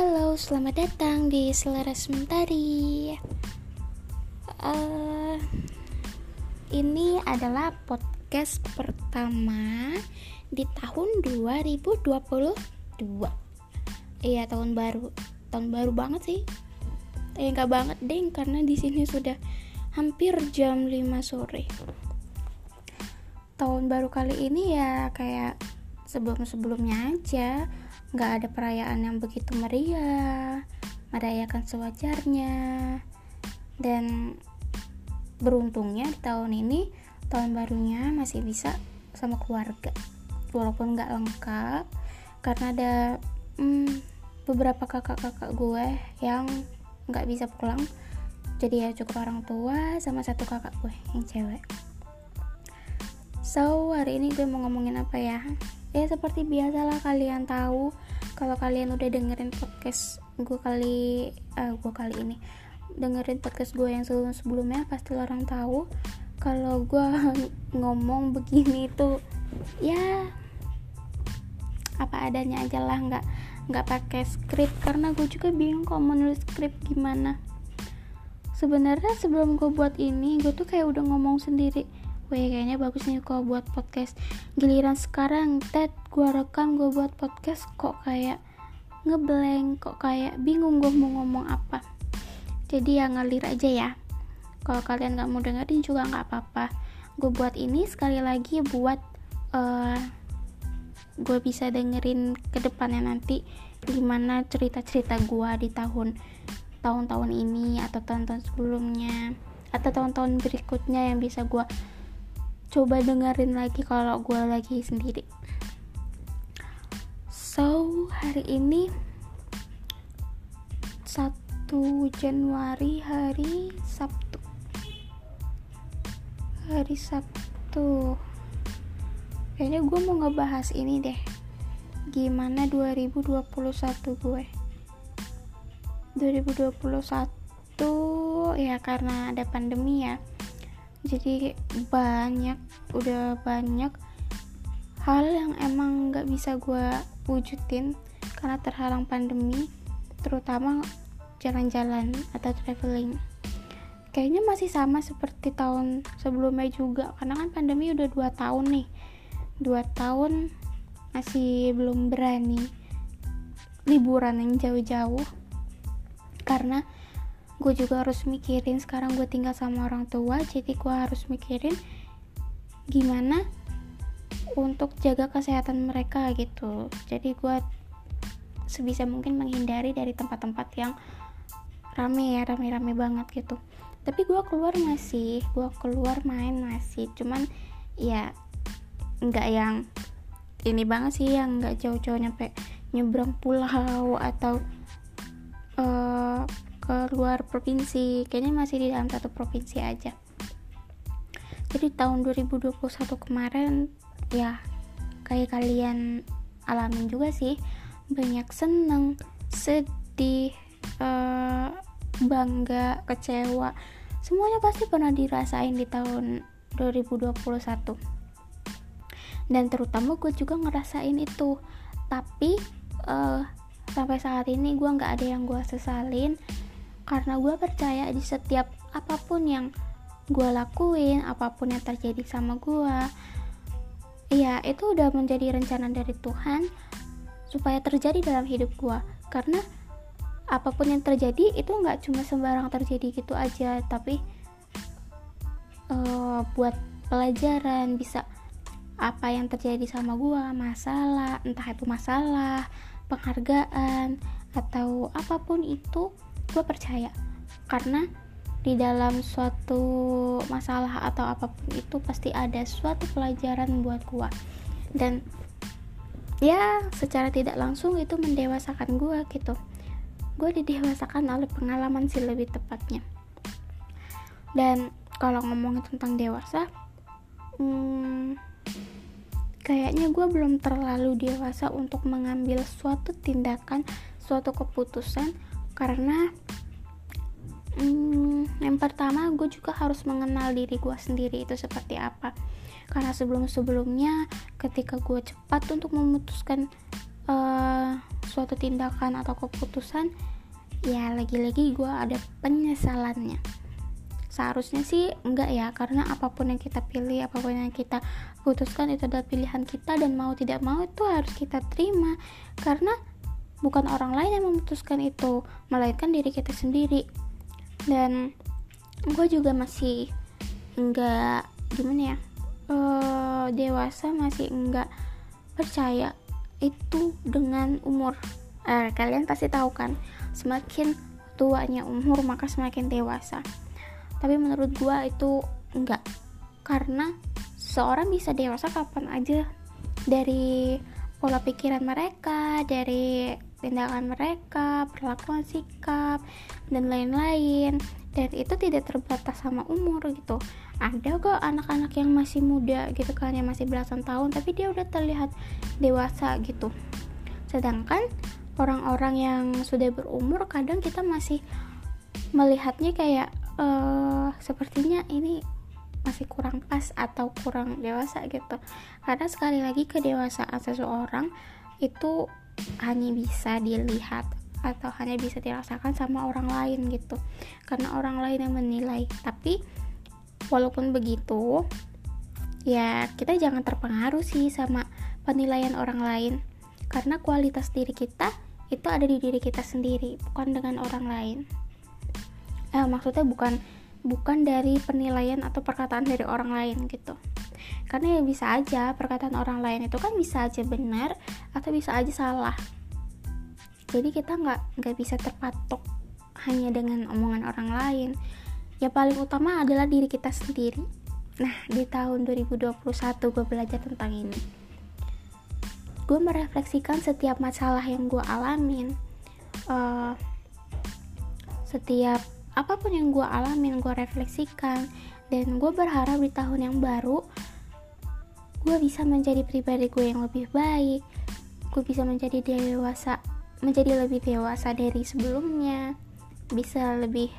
Halo, selamat datang di Selaras Mentari. Uh, ini adalah podcast pertama di tahun 2022. Iya, tahun baru. Tahun baru banget sih. Eh, enggak banget deh, karena di sini sudah hampir jam 5 sore. Tahun baru kali ini ya kayak sebelum-sebelumnya aja nggak ada perayaan yang begitu meriah merayakan sewajarnya. Dan beruntungnya di tahun ini tahun barunya masih bisa sama keluarga. Walaupun nggak lengkap karena ada hmm, beberapa kakak-kakak gue yang nggak bisa pulang. Jadi ya cukup orang tua sama satu kakak gue yang cewek. So hari ini gue mau ngomongin apa ya ya seperti biasalah kalian tahu kalau kalian udah dengerin podcast gue kali uh, gue kali ini dengerin podcast gue yang sebelum sebelumnya pasti orang tahu kalau gue ngomong begini itu ya apa adanya aja lah nggak nggak pakai skrip karena gue juga bingung kalau menulis skrip gimana. Sebenarnya sebelum gue buat ini gue tuh kayak udah ngomong sendiri Wih kayaknya bagus nih kalau buat podcast. Giliran sekarang Ted gue rekam gue buat podcast Kok kayak ngeblank Kok kayak bingung gue mau ngomong apa. Jadi ya ngalir aja ya. Kalau kalian gak mau dengerin juga gak apa-apa. Gue buat ini sekali lagi buat uh, Gue bisa dengerin ke depannya nanti Gimana cerita-cerita gue di tahun tahun-tahun ini atau tahun-tahun sebelumnya atau tahun-tahun berikutnya yang bisa gue coba dengerin lagi kalau gue lagi sendiri. So hari ini 1 Januari hari Sabtu. Hari Sabtu. Kayaknya gue mau ngebahas ini deh. Gimana 2021 gue? 2021 ya karena ada pandemi ya jadi banyak udah banyak hal yang emang nggak bisa gue wujudin karena terhalang pandemi terutama jalan-jalan atau traveling. Kayaknya masih sama seperti tahun sebelumnya juga karena kan pandemi udah 2 tahun nih. 2 tahun masih belum berani liburan yang jauh-jauh karena gue juga harus mikirin sekarang gue tinggal sama orang tua jadi gue harus mikirin gimana untuk jaga kesehatan mereka gitu. Jadi gue sebisa mungkin menghindari dari tempat-tempat yang rame ya rame-rame banget gitu. Tapi gue keluar masih gue keluar main masih. Cuman ya nggak yang ini banget sih yang nggak jauh-jauh nyampe nyebrang pulau atau uh, ke luar provinsi. Kayaknya masih di dalam satu provinsi aja. Jadi tahun 2021 kemarin ya kayak kalian alamin juga sih banyak seneng sedih uh, bangga kecewa. Semuanya pasti pernah dirasain di tahun 2021 dan terutama gue juga ngerasain itu. Tapi uh, sampai saat ini gue nggak ada yang gue sesalin karena gue percaya di setiap apa pun yang gue lakuin apa pun yang terjadi sama gue ya itu udah menjadi rencana dari Tuhan supaya terjadi dalam hidup gue karena apa pun yang terjadi itu nggak cuma sembarang terjadi gitu aja tapi uh, buat pelajaran bisa apa yang terjadi sama gue masalah entah itu masalah penghargaan atau apa pun itu gue percaya. Karena di dalam suatu masalah atau apa pun itu pasti ada suatu pelajaran buat gue dan ya secara tidak langsung itu mendewasakan gue gitu. Gue didewasakan oleh pengalaman sih lebih tepatnya. Dan kalau ngomongin tentang dewasa hmm, kayaknya gue belum terlalu dewasa untuk mengambil suatu tindakan suatu keputusan karena hmm, yang pertama gue juga harus mengenal diri gue sendiri itu seperti apa. Karena sebelum sebelumnya ketika gue cepat untuk memutuskan uh, suatu tindakan atau keputusan ya lagi-lagi gue ada penyesalannya. Seharusnya sih enggak ya karena apa pun yang kita pilih apa pun yang kita putuskan itu adalah pilihan kita dan mau tidak mau itu harus kita terima. Karena bukan orang lain yang memutuskan itu melainkan diri kita sendiri. Dan gue juga masih enggak gimana ya uh, dewasa masih enggak percaya itu dengan umur. Uh, kalian pasti tahu kan semakin tuanya umur maka semakin dewasa. Tapi menurut gue itu enggak karena seorang bisa dewasa kapan aja. Dari pola pikiran mereka dari tindakan mereka perlakuan sikap dan lain-lain. Dan itu tidak terbatas sama umur gitu. Ada kok anak-anak yang masih muda gitu kan yang masih belasan tahun tapi dia udah terlihat dewasa gitu. Sedangkan orang-orang yang sudah berumur kadang kita masih melihatnya kayak uh, sepertinya ini masih kurang pas atau kurang dewasa gitu. Karena sekali lagi kedewasaan seseorang itu hanya bisa dilihat atau hanya bisa dirasakan sama orang lain gitu. Karena orang lain yang menilai. Tapi walaupun begitu ya kita jangan terpengaruh sih sama penilaian orang lain. Karena kualitas diri kita itu ada di diri kita sendiri bukan dengan orang lain. Eh, maksudnya bukan bukan dari penilaian atau perkataan dari orang lain gitu karena ya bisa aja perkataan orang lain itu kan bisa aja benar atau bisa aja salah. Jadi kita nggak nggak bisa terpatok hanya dengan omongan orang lain. Yang paling utama adalah diri kita sendiri. Nah di tahun 2021 gue belajar tentang ini. Gue merefleksikan setiap masalah yang gue alamin uh, setiap apa pun yang gue alamin gue refleksikan. Dan gue berharap di tahun yang baru gue bisa menjadi pribadi gue yang lebih baik. Gue bisa menjadi dewasa menjadi lebih dewasa dari sebelumnya. Bisa lebih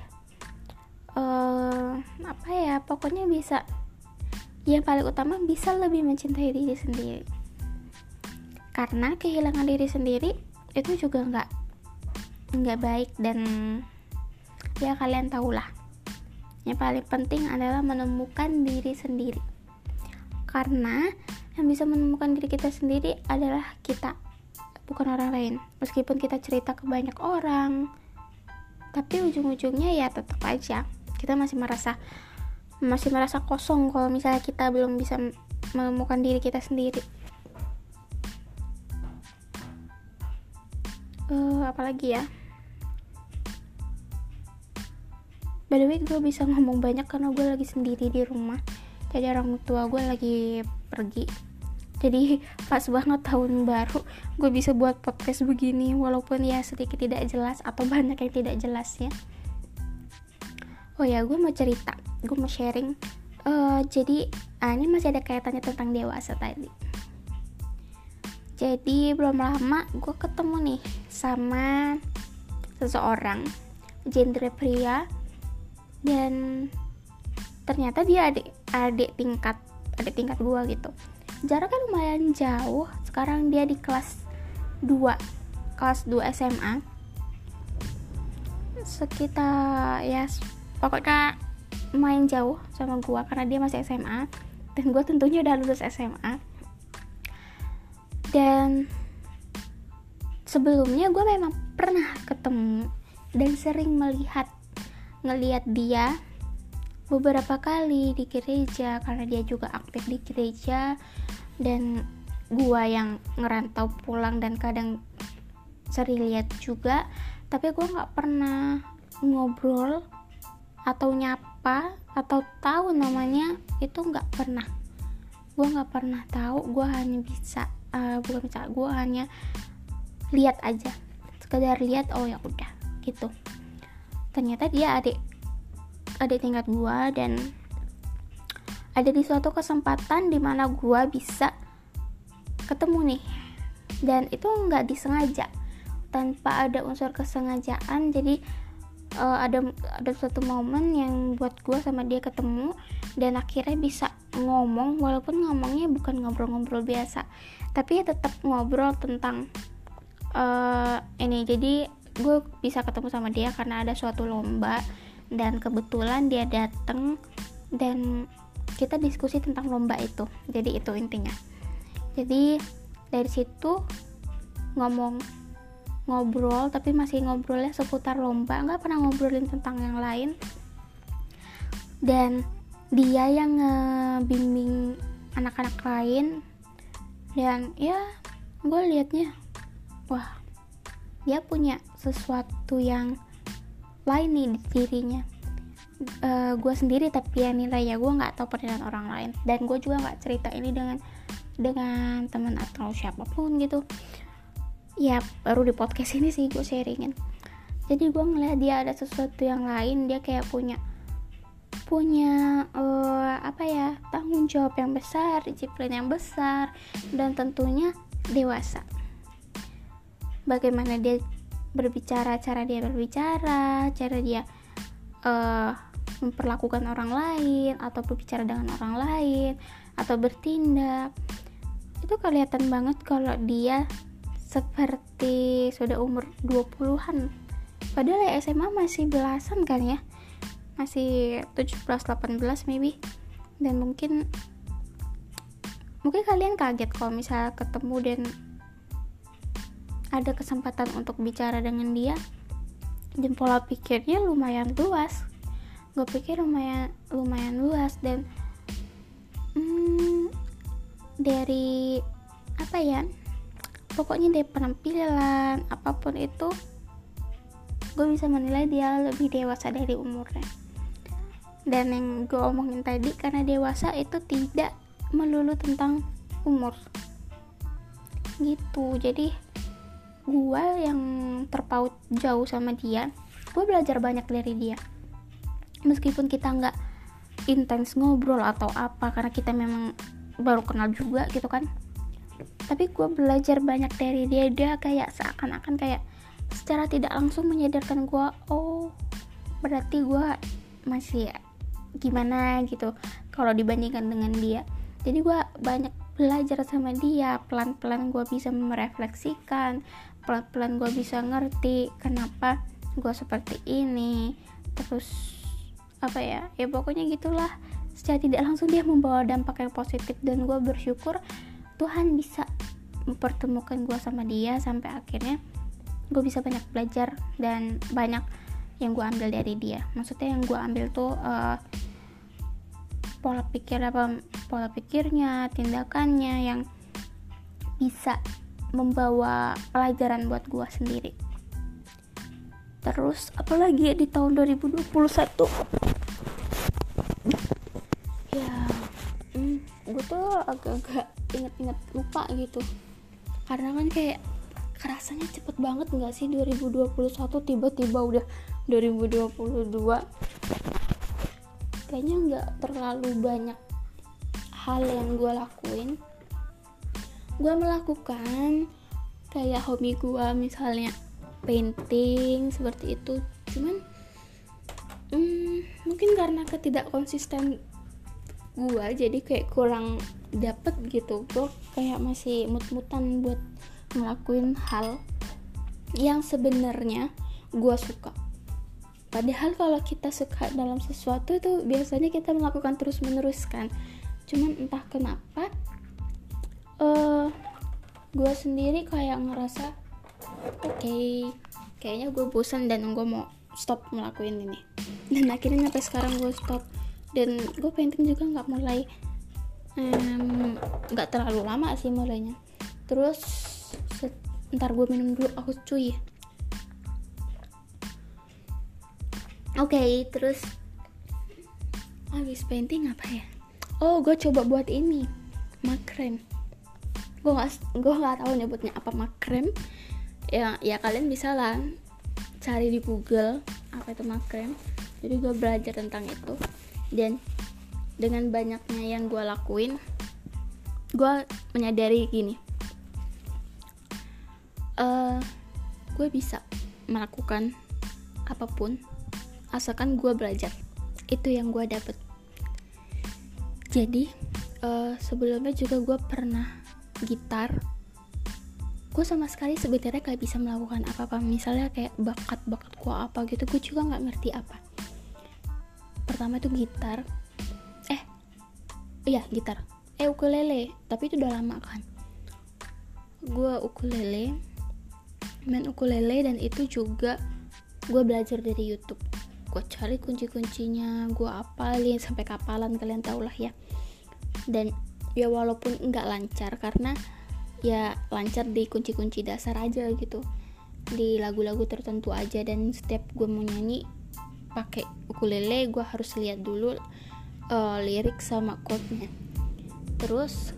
uh, apa ya pokoknya bisa yang paling utama bisa lebih mencintai diri sendiri. Karena kehilangan diri sendiri itu juga nggak nggak baik dan ya kalian tahulah. Yang paling penting adalah menemukan diri sendiri karena yang bisa menemukan diri kita sendiri adalah kita bukan orang lain. Meskipun kita cerita ke banyak orang tapi ujung-ujungnya ya tetap aja. Kita masih merasa masih merasa kosong kalau misalnya kita belum bisa menemukan diri kita sendiri. Uh, apalagi ya? By the way gue bisa ngomong banyak karena gue lagi sendiri di rumah jadi orang tua gue lagi pergi. Jadi pas banget tahun baru gue bisa buat podcast begini walaupun ya sedikit tidak jelas atau banyak yang tidak jelasnya oh ya gue mau cerita gue mau sharing. Uh, jadi ah, ini masih ada kaitannya tentang dewasa tadi. Jadi belum lama gue ketemu nih sama seseorang gender pria dan ternyata dia adik adik tingkat adik tingkat gue gitu. Jaraknya lumayan jauh. Sekarang dia di kelas 2 kelas 2 SMA sekitar ya pokoknya main jauh sama gue karena dia masih SMA dan gue tentunya udah lulus SMA dan sebelumnya gue memang pernah ketemu dan sering melihat ngelihat dia beberapa kali di gereja karena dia juga aktif di gereja dan gue yang ngerantau pulang dan kadang sering lihat juga. Tapi gue nggak pernah ngobrol atau nyapa atau tahu namanya itu nggak pernah. Gue nggak pernah tahu gue hanya bisa uh, bukan bisa gue hanya lihat aja. Sekedar lihat oh ya udah gitu. Ternyata dia adik adik tingkat gue dan ada di suatu kesempatan di mana gue bisa ketemu nih. Dan itu nggak disengaja. Tanpa ada unsur kesengajaan jadi uh, ada ada suatu momen yang buat gue sama dia ketemu dan akhirnya bisa ngomong walaupun ngomongnya bukan ngobrol-ngobrol biasa tapi tetap ngobrol tentang uh, ini. Jadi gue bisa ketemu sama dia karena ada suatu lomba dan kebetulan dia datang dan kita diskusi tentang lomba itu. Jadi itu intinya. Jadi dari situ ngomong ngobrol tapi masih ngobrolnya seputar lomba. Nggak pernah ngobrolin tentang yang lain. Dan dia yang ngebimbing anak-anak lain. Dan ya gue liatnya wah dia punya sesuatu yang lain nih di dirinya. Uh, gue sendiri tapi ya nilai ya gue nggak tahu penilaian orang lain. Dan gue juga nggak cerita ini dengan dengan teman atau siapa pun gitu. Ya baru di podcast ini sih gue sharingin. Jadi gue ngeliat dia ada sesuatu yang lain dia kayak punya punya uh, apa ya tanggung jawab yang besar disiplin yang besar dan tentunya dewasa. Bagaimana dia berbicara cara dia berbicara cara dia uh, memperlakukan orang lain atau berbicara dengan orang lain atau bertindak. Itu kelihatan banget kalau dia seperti sudah umur 20-an padahal ya SMA masih belasan kan ya? Masih 17-18 maybe. Dan mungkin mungkin kalian kaget kalau misalnya ketemu dan ada kesempatan untuk bicara dengan dia dan pola pikirnya lumayan luas. Gue pikir lumayan lumayan luas dan hmm, dari apa ya pokoknya dari penampilan apa pun itu gue bisa menilai dia lebih dewasa dari umurnya. Dan yang gue omongin tadi karena dewasa itu tidak melulu tentang umur. Gitu jadi gue yang terpaut jauh sama dia gue belajar banyak dari dia. Meskipun kita nggak intens ngobrol atau apa karena kita memang baru kenal juga gitu kan. Tapi gue belajar banyak dari dia dia kayak seakan-akan kayak secara tidak langsung menyadarkan gue oh berarti gue masih gimana gitu kalau dibandingkan dengan dia. Jadi gue banyak belajar sama dia pelan-pelan gue bisa merefleksikan pelan-pelan gue bisa ngerti kenapa gue seperti ini. Terus apa ya ya pokoknya gitulah. Secara tidak langsung dia membawa dampak yang positif dan gue bersyukur Tuhan bisa mempertemukan gue sama dia sampai akhirnya gue bisa banyak belajar dan banyak yang gue ambil dari dia. Maksudnya yang gue ambil tuh uh, pola pikir apa pola pikirnya tindakannya yang bisa membawa pelajaran buat gue sendiri. Terus apalagi di tahun 2021 ya hmm, gue tuh agak-agak inget-inget lupa gitu. Karena kan kayak kerasanya cepet banget nggak sih 2021 tiba-tiba udah 2022 kayaknya nggak terlalu banyak hal yang gue lakuin gue melakukan kayak hobi gue misalnya painting seperti itu. Cuman hmm, mungkin karena ketidak konsisten gue jadi kayak kurang dapet gitu. Gue kayak masih mut-mutan buat ngelakuin hal yang sebenarnya gue suka. Padahal kalau kita suka dalam sesuatu itu biasanya kita melakukan terus menerus kan. Cuman entah kenapa uh, gue sendiri kayak ngerasa oke okay, kayaknya gue bosan dan gue mau stop ngelakuin ini. Dan akhirnya sampai sekarang gue stop. Dan gue painting juga nggak mulai nggak um, terlalu lama sih mulainya. Terus ntar gue minum dulu aku cuy. Oke okay, terus habis painting apa ya? Oh gue coba buat ini makrem gue gak gue nggak tahu nyebutnya apa makrem ya ya kalian bisa lah cari di Google apa itu makrem jadi gue belajar tentang itu. Dan dengan banyaknya yang gue lakuin gue menyadari gini. Uh, gue bisa melakukan apa pun asalkan gue belajar. Itu yang gue dapet. Jadi uh, sebelumnya juga gue pernah gitar gue sama sekali sebenarnya gak bisa melakukan apa-apa. Misalnya kayak bakat-bakat gue apa gitu gue juga nggak ngerti apa. Pertama itu gitar. Eh iya gitar. Eh ukulele. Tapi itu udah lama kan. Gue ukulele main ukulele dan itu juga gue belajar dari YouTube. Gue cari kunci-kuncinya gue apalin sampai kapalan kalian tau lah ya. Dan ya walaupun nggak lancar karena ya lancar di kunci-kunci dasar aja gitu. Di lagu-lagu tertentu aja dan setiap gue mau nyanyi pakai ukulele gue harus lihat dulu uh, lirik sama chordnya. Terus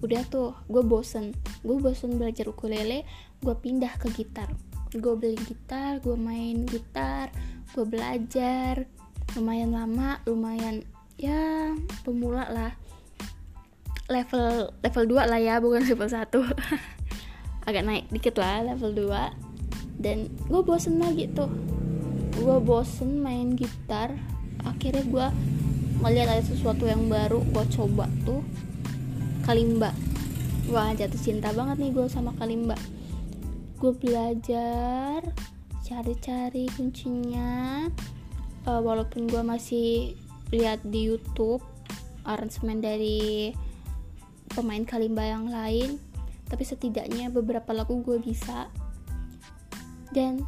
udah tuh gue bosen. Gue bosen belajar ukulele gue pindah ke gitar. Gue beli gitar gue main gitar gue belajar. Lumayan lama lumayan ya pemula lah level level 2 lah ya bukan level 1 agak naik dikit lah level 2 dan gue bosen lagi tuh gue bosen main gitar. Akhirnya gue melihat ada sesuatu yang baru gue coba tuh. Kalimba. Wah jatuh cinta banget nih gue sama kalimba. Gue belajar cari-cari kuncinya. Uh, walaupun gue masih lihat di YouTube aransemen dari pemain kalimba yang lain tapi setidaknya beberapa lagu gue bisa. Dan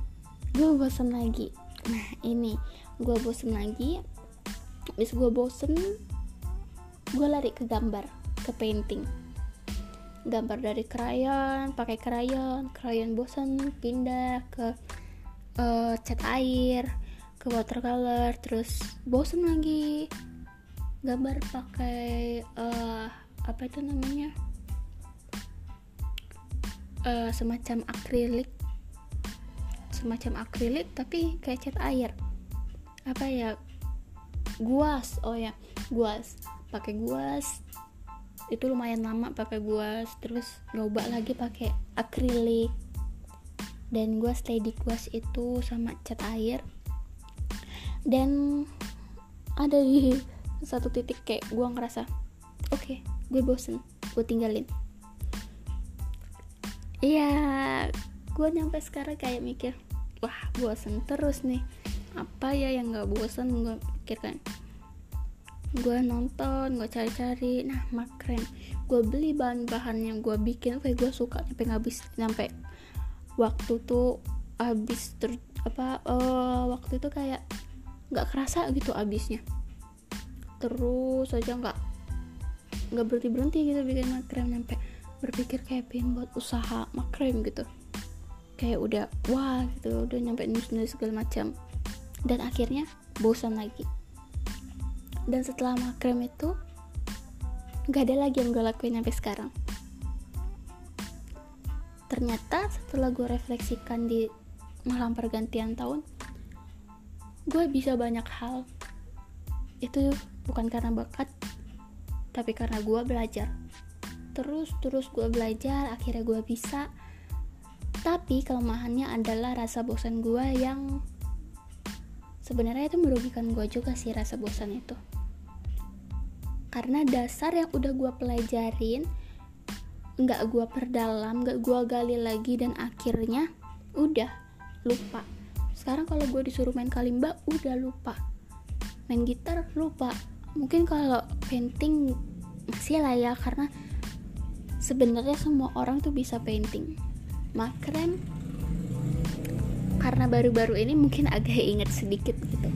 gue bosen lagi. Nah ini gue bosen lagi. Habis gue bosen gue lari ke gambar ke painting. Gambar dari krayon pakai krayon krayon bosen pindah ke uh, cat air ke watercolor terus bosen lagi. Gambar pakai uh, apa itu namanya? Uh, semacam akrilik. Semacam akrilik tapi kayak cat air. Apa ya? Guas oh ya guas. Pakai guas. Itu lumayan lama pakai guas terus nyoba lagi pakai akrilik. Dan gue stay di guas itu sama cat air. Dan ada di satu titik kayak gue ngerasa oke okay, gue bosen gue tinggalin. Iya gue nyampe sekarang kayak mikir wah bosen terus nih. Apa ya yang gak bosen? Gue pikirkan gue nonton gue cari-cari. Nah makren gue beli bahan-bahan yang gue bikin. Kayak gue suka sampai habis sampai waktu tuh habis ter apa uh, waktu itu kayak nggak kerasa gitu abisnya terus aja nggak nggak berhenti berhenti gitu bikin makrem sampai berpikir kayak pengen buat usaha makrem gitu. Kayak udah wah gitu udah nyampe nulis nulis segala macam. Dan akhirnya bosan lagi. Dan setelah makrem itu nggak ada lagi yang gue lakuin sampai sekarang. Ternyata setelah gue refleksikan di malam pergantian tahun gue bisa banyak hal. Itu bukan karena bakat tapi karena gue belajar terus terus gue belajar akhirnya gue bisa. Tapi kelemahannya adalah rasa bosan gue yang sebenarnya itu merugikan gue juga sih rasa bosan itu. Karena dasar yang udah gue pelajarin nggak gue perdalam nggak gue gali lagi dan akhirnya udah lupa. Sekarang kalau gue disuruh main kalimba udah lupa. Main gitar lupa. Mungkin kalau painting masih lah ya karena sebenarnya semua orang tuh bisa painting. Makren karena baru-baru ini mungkin agak inget sedikit gitu.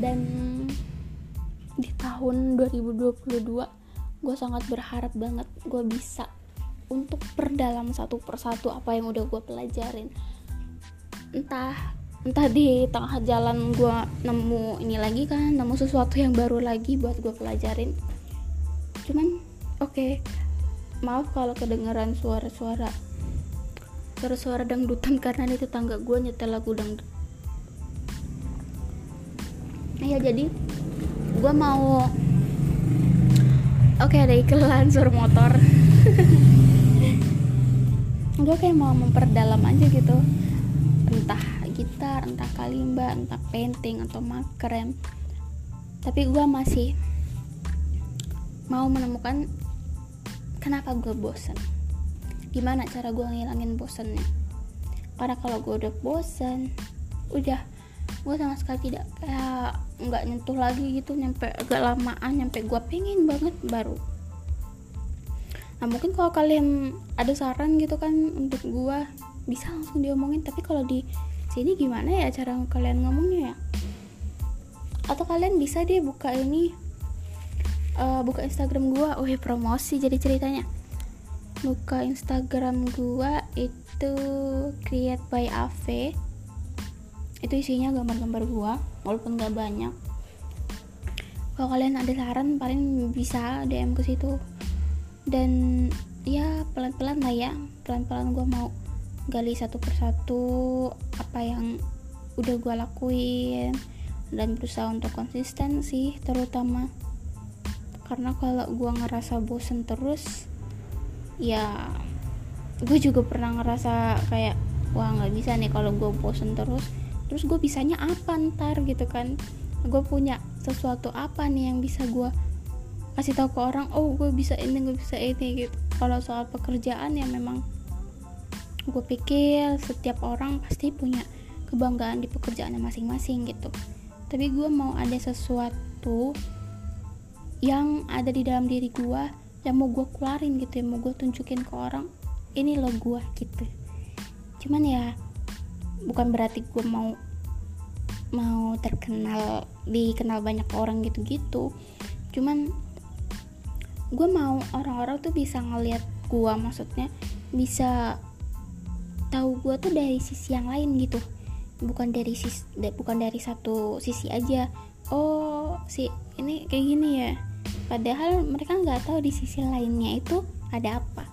Dan di tahun 2022 gue sangat berharap banget gue bisa untuk perdalam satu persatu apa yang udah gue pelajarin. Entah entah di tengah jalan gue nemu ini lagi kan nemu sesuatu yang baru lagi buat gue pelajarin. Cuman oke. Okay, maaf kalau kedengaran suara-suara suara-suara dangdutan karena ini tetangga gue nyetel lagu dangdut. Ya jadi gue mau oke okay, ada iklan suara motor. Gue kayak mau memperdalam aja gitu. Entah gitar entah kalimba entah painting atau makrem. Tapi gue masih mau menemukan kenapa gue bosen. Gimana cara gue ngilangin bosennya? Karena kalau gue udah bosen udah gue sama sekali tidak kayak nggak nyentuh lagi gitu nyampe agak lamaan nyampe gue pengen banget baru. Nah mungkin kalau kalian ada saran gitu kan untuk gue bisa langsung diomongin. Tapi kalau di sini gimana ya cara kalian ngomongnya ya? Atau kalian bisa deh buka ini uh, buka Instagram gue oh promosi jadi ceritanya. Buka Instagram gue itu create by Ave itu isinya gambar-gambar gua walaupun gak banyak. Kalau kalian ada saran paling bisa DM ke situ. Dan ya pelan-pelan lah ya. Pelan-pelan gua mau gali satu persatu apa yang udah gua lakuin dan berusaha untuk konsisten sih terutama karena kalau gua ngerasa bosen terus ya gue juga pernah ngerasa kayak wah nggak bisa nih kalau gue bosen terus. Terus gue bisanya apa ntar gitu kan? Gue punya sesuatu apa nih yang bisa gue kasih tahu ke orang oh gue bisa ini gue bisa ini gitu. Kalau soal pekerjaan ya memang gue pikir setiap orang pasti punya kebanggaan di pekerjaannya masing-masing gitu. Tapi gue mau ada sesuatu yang ada di dalam diri gue yang mau gue keluarin gitu ya mau gue tunjukin ke orang ini lo gue gitu. Cuman ya bukan berarti gue mau mau terkenal dikenal banyak orang gitu-gitu. Cuman gue mau orang-orang tuh bisa ngeliat gue maksudnya bisa tahu gue tuh dari sisi yang lain gitu. Bukan dari sisi bukan dari satu sisi aja. Oh si ini kayak gini ya. Padahal mereka nggak tahu di sisi lainnya itu ada apa.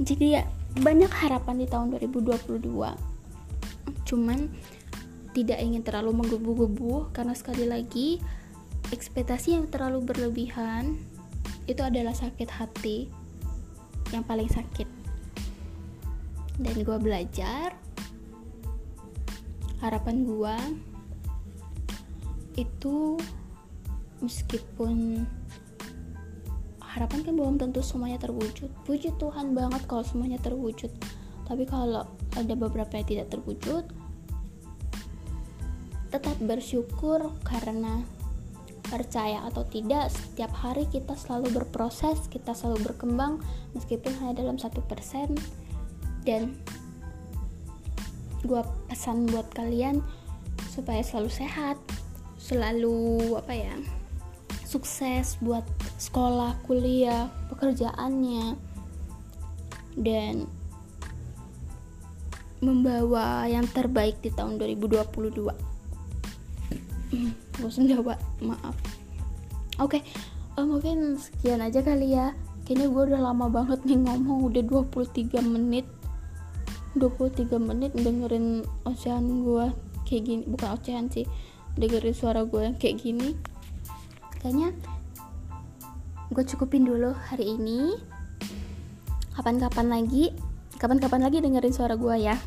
Jadi ya banyak harapan di tahun 2022 cuman tidak ingin terlalu menggebu-gebu karena sekali lagi ekspektasi yang terlalu berlebihan itu adalah sakit hati yang paling sakit dan gue belajar. Harapan gue itu meskipun harapan kan belum tentu semuanya terwujud. Puji Tuhan banget kalau semuanya terwujud. Tapi kalau ada beberapa yang tidak terwujud tetap bersyukur karena percaya atau tidak setiap hari kita selalu berproses kita selalu berkembang meskipun hanya dalam satu persen dan gue pesan buat kalian supaya selalu sehat selalu apa ya sukses buat sekolah, kuliah, pekerjaannya. Dan membawa yang terbaik di tahun 2022 bosan jawab maaf. Oke okay. uh, eh, mungkin sekian aja kali ya. Kayaknya gue udah lama banget nih ngomong udah 23 menit 23 menit dengerin ocehan gue kayak gini bukan ocehan sih dengerin suara gue yang kayak gini. Kayaknya gue cukupin dulu hari ini. Kapan-kapan lagi kapan-kapan lagi dengerin suara gue ya.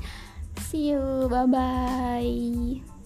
See you bye bye